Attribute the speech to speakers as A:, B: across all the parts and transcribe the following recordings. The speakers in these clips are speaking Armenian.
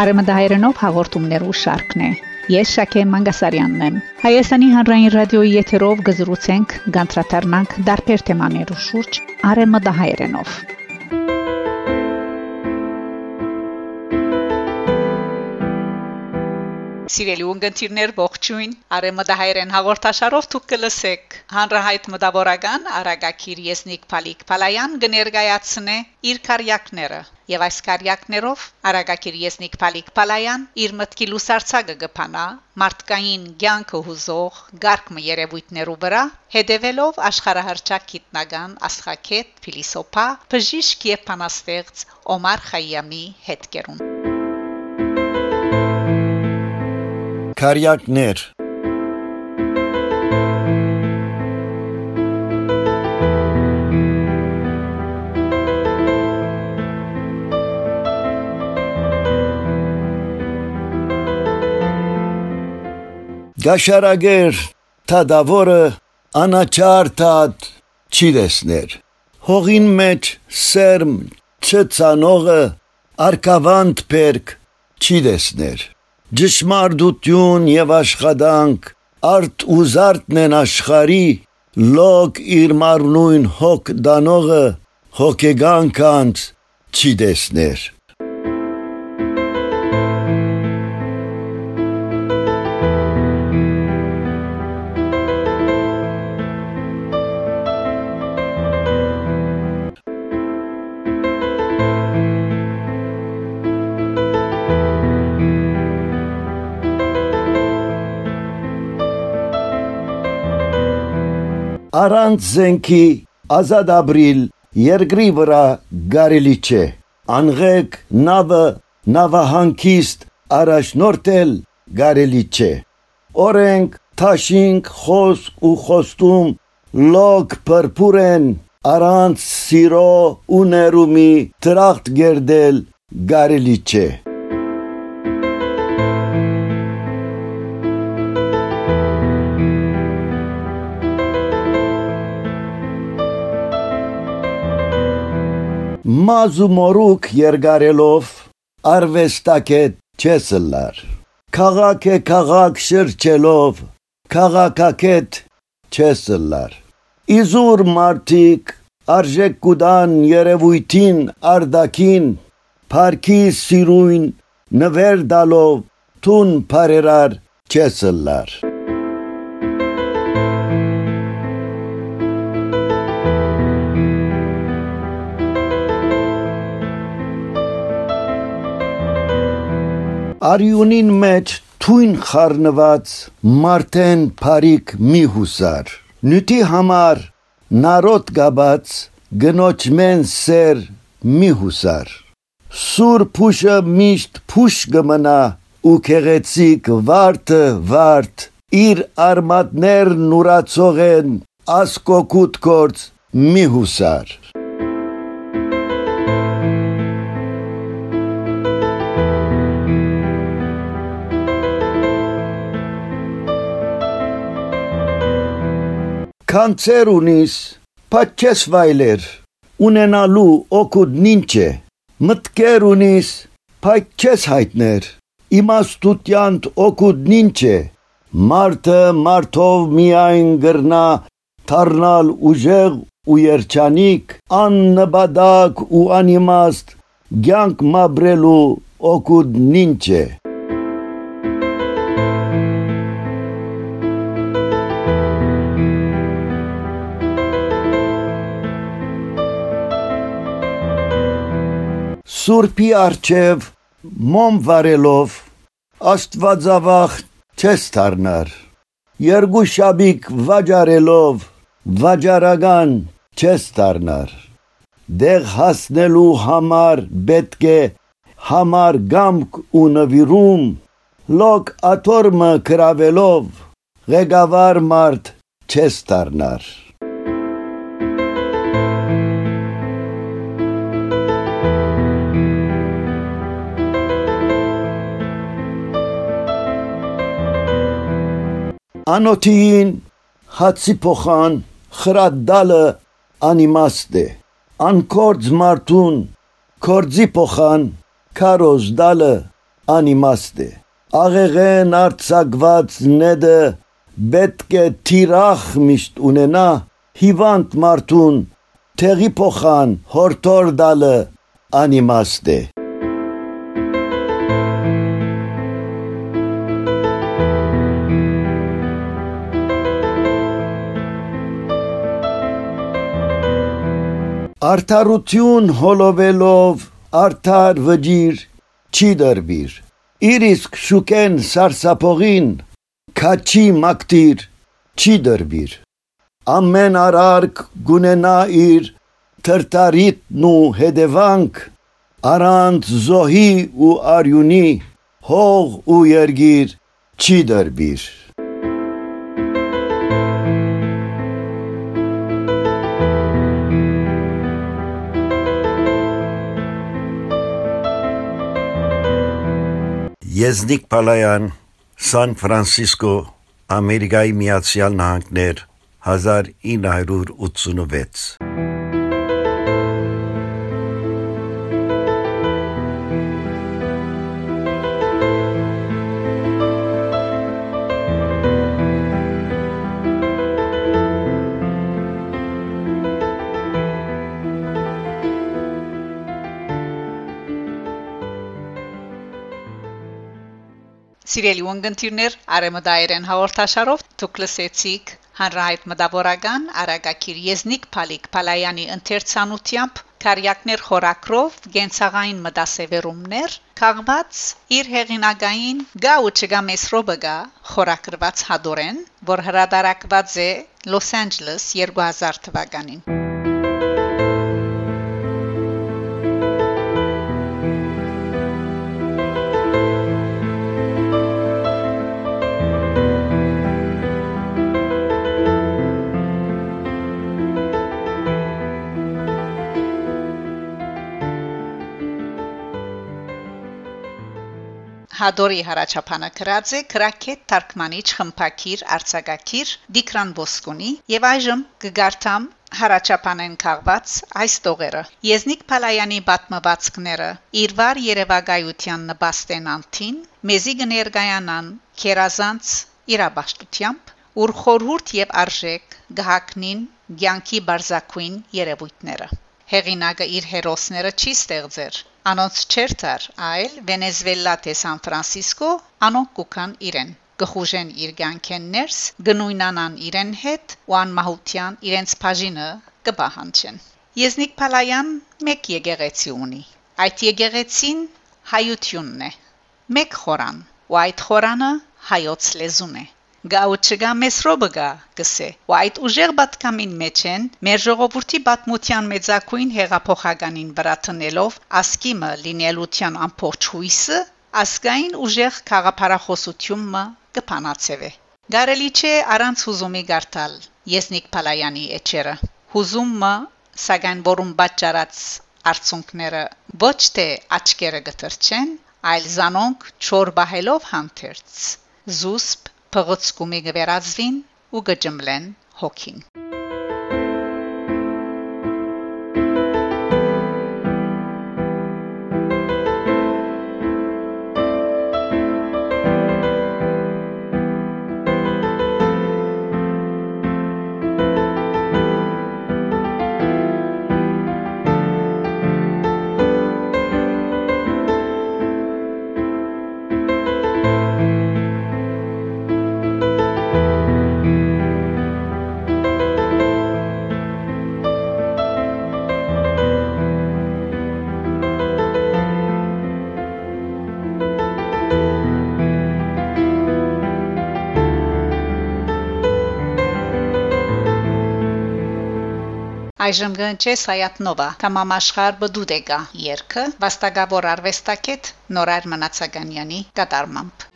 A: Արեմդահայերենով հաղորդումներու շարքն է։ Ես Շակե Մանգասարյանն եմ։ Հայաստանի հանրային ռադիոյի եթերով գզրուցենք, գանտրատարնանք դարբեր թեմաներու շուրջ արեմդահայերենով։ Սիրելի ունգընտիրներ ողջույն Արեմդահայերեն հաղորդաշարով դուք կլսեք հանրահայտ մտավորական Արագակիր Եսնիկ Փալիկ Փալայան կներկայացնե իր կարյակները եւ այս կարյակներով Արագակիր Եսնիկ Փալիկ Փալայան իր մտքի լուսարցակը կփանա մարդկային ցանկը հուզող գարկմը երևույթներու վրա հետևելով աշխարհահռչակ գիտնական աստղակետ փիլիսոփա բժիշկ եւ փանաստեղծ Օմար Խայամի հետքերուն
B: Քարյակներ Գաշարագեր թադավորը անաչարտատ չի դեսներ հողին մեջ սերմ չծանողը արկավանտ պերկ չի դեսներ Ճշմարտություն եւ աշխատանք արդ ու զարդն են աշխարի լոկ իր մարնույն հոգ դանողը հոգեգան կանց չի դեսներ առանց զենքի ազատ ապրիլ երկրի վրա գարելի չէ անղեկ նավը նավահանգիստ առաջնորդել գարելի չէ օրենք թաշինք խոսք ու խոստում լոկ փրփուրեն առանց սիրո ու ներումի տրախտ գերդել գարելի չէ մազու մորուք երգարելով արվեստակետ չեսլար քաղաք է քաղաք շրջելով քաղաքակետ չեսլար իզուր մարտիկ արժեք կուդան երևույթին արդակին Փարքի սիրույն նվեր դալով թուն բարերար չեսլար Արյունին մեջ թույն խառնված մարտեն փարիկ մի հուսար նյութի համար նարոտ գաբած գնոջ մեն սեր մի հուսար սուր փուշը միշտ փուշ գմնա ու քեղեցիկ վարդը վարդ իր արմատներ նուրացող են ասկոկուտ կորց մի հուսար Քանցեր ունիս, պատչես վայլեր, ունենալու օգուտ ինչ է, մտքեր ունիս, պատչես հայտներ, իմաստությանդ օգուտ ինչ է, մարդը մարդով միայն գրնա թարնալ ուժեղ ու երջանիկ, աննպատակ ու անիմաստ, ցանկ մաբրելու օգուտ ինչ է Սուրբի արչև մոմ վարելով Աստվածավախ չես դառնար Երկու շաբիկ վաճառելով վաճառական չես դառնար Դեղ հասնելու համար պետք է համար գամք ու նվիրում լոկ աթորմը կրավելով ղեկավար մարդ չես դառնար Անոթին հացի փոխան խրադալը անիմաստ է անկորձ մարդուն կորձի փոխան քարոզ դալը անիմաստ է աղեղեն արցակված նեդը պետք է թիրախ միշտ ունենա հիվանդ մարդուն թեղի փոխան հորտոր դալը անիմաստ է Արդարություն հոլովելով արդար վջիր չի դրբիր իր իսկ շուկեն սարսափողին քաչի մակտիր չի դրբիր ամեն արարք գունենա իր թրտարիտն ու հետևանք առանց զոհի ու արյունի հող ու երգիր չի դրբիր Եզնիկ Պալայան, Սան Ֆրանսիսկո, Ամերիկայի Միացյալ Նահանգներ, 1986
A: Սիրելի ունգընտիրներ, արեմդայերեն հաղորդաշարով դուք լսեցիք հանրահայտ մտավորական Արագակիր Եզնիկ Փալիկ Փալայանի ընթերցանությամբ Կարյակներ խորակրով գենցաղային մտասևերումներ քաղված իր հեղինակային գա ու չգա մեսրոբգա խորակրված հադորեն, որ հրադարակված է Լոս Անջելես 2000 թվականին։ Հադորի հարաճապանը գրած է Կրակետ Թարգմանիչ խմփակիր Արցակակիր Դիկրան Ոսկունի եւ այժմ կգարտամ հարաճապանեն քաղված այս տողերը. Եզնիկ Փալայանի պատմվածքները իր վար Երևակայության նպաստեն անտին մեզի կներգայանան քերազանց իրաբաշտությամբ ուր խորհուրդ եւ արժեք գահակնին ցանկի բարձակույն երևույթները հեղինակը իր հերոսները չի ստեղծեր Անոնց չերտար, այլ Վենեսուելա թե Սան Ֆրանսիսկո անոնք կուքան իրեն գխուժեն իր ցանկեն ներս գնույնանան իրեն հետ ու անմահության իրենց բաժինը կբահանջեն Եզնիկ Փալայան մեկ եկեղեցի ունի այդ եկեղեցին հայությունն է մեկ խորան ու այդ խորանը հայոց լեզուն է Գաուչգա մեսրոբգա գսե ու այդ ուժեղ պատկամին մեջ են մեր ժողովրդի պատմության մեծակույն հեղափոխականին վրա տնելով ասկիմը լինելության ամբողջ հույսը ասկային ուժեղ խաղապարախոսությունը կփանացեվե Գարելի չէ առանց հուզումի գարտալ Եսնիկ Փալայանի էջերը հուզումը սակայն որում պատճառած արցունքները ոչ թե աչքերը գտրչեն այլ զանոնք չոր բահելով հանդերց զուսպ փղոցկումի գվերածվին ու գջմլեն հոգին Այժմ գնչե Սայատնովա Թամամաշխար բդուդեգա երգը վաստակավոր արվեստակետ Նորայր Մնացականյանի կատարմամբ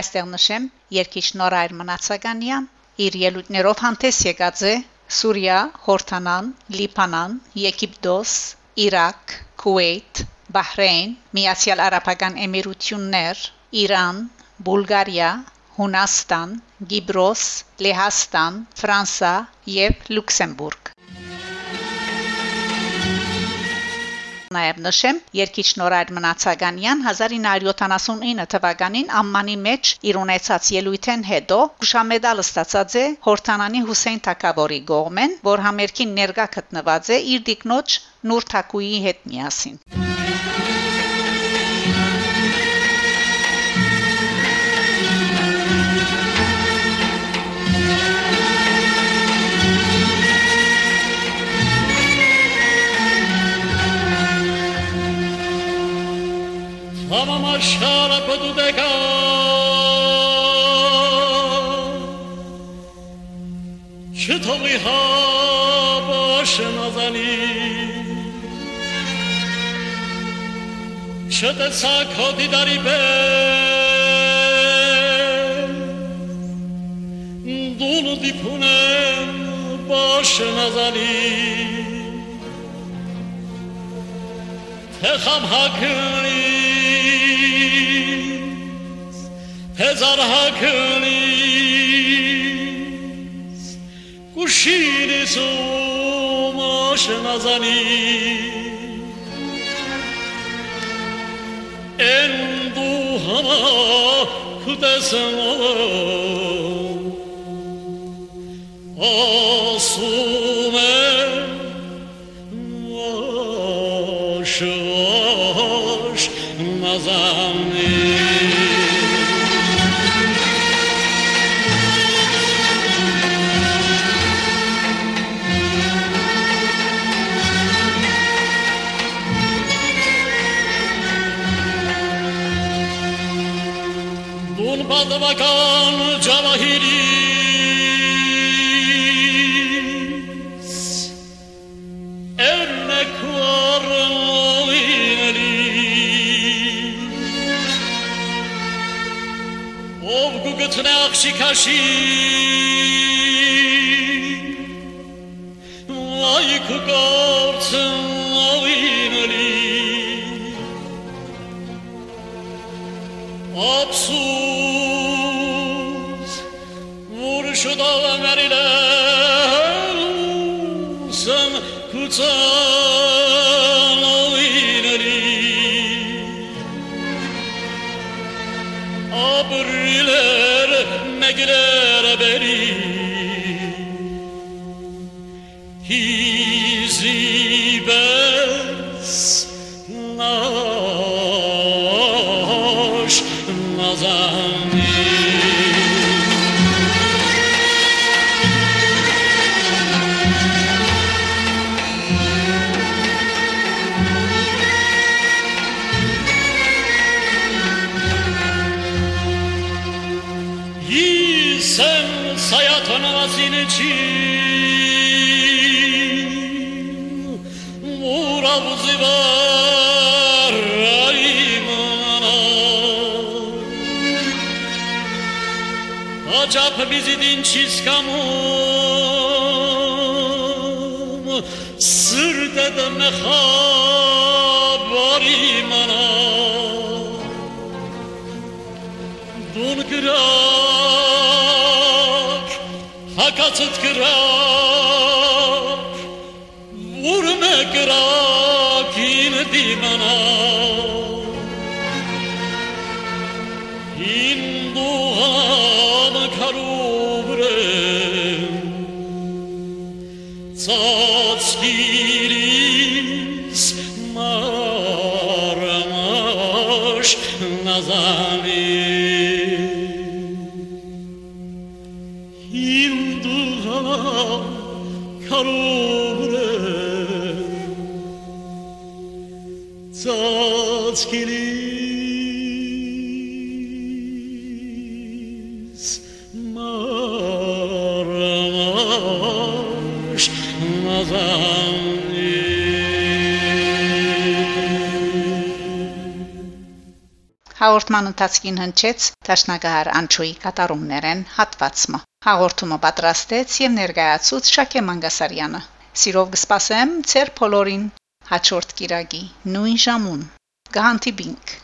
A: Այստեղ նշեմ երկիչ Նորայր Մնացականյան իր ելույթներով հանդես եկած է Սուրիա, Հորթանան, Լիբանան, Եգիպտոս, Իրաք, Քուվեյթ, Բահրեյն, Միացյալ Արաբական Էմիրություններ, Իրան, Բուլղարիա, Հունաստան, Գիբրոս, Լեհաստան, Ֆրանսա եւ Լյուքսեմբուրգ։ Նաև նշեմ, երկիչ Նորայր Մնացականյան 1979 թվականին ամմանի մեջ իր ունեցած ելույթեն հետո գուշամեդալ ստացած է Հորթանանի Հուսեյն Թակաբորի գողմեն, որ համերգին ներկա գտնված է իր դիկնոջ Նուր Թակուի հետ միասին։
C: Համամաշարը ჩატაცა კოდი დარიბე. დუნო დიფუნემ ბაშნაზალი ხამ ჰაკნი ჰეზარ ჰაკნი გუშირის ომაშნაზალი انضوها كتسما أصول Osmanlı Bakan Cevahiriz Örnek var Ovgu gıtına akşi kaşi. Vay kuka 이 생사야 떠나가시는지 물어보지 마라 이만아 어차피 미지딘 치스카모 sırda da mehal Դուն գրակ, հակացդ գրակ, hoş nazali Hinduha karubre Tatkilim
A: Հաղորդման ընթացքին հնչեց Տաշնագահար Անչուի կատարումներեն հատվածը։ Հաղորդումը պատրաստեց եւ ներկայացուց Շակե Մանգասարյանը։ Սիրով կսպասեմ ծեր բոլորին հաջորդ կիրագի նույն ժամուն։ Գանտիբինք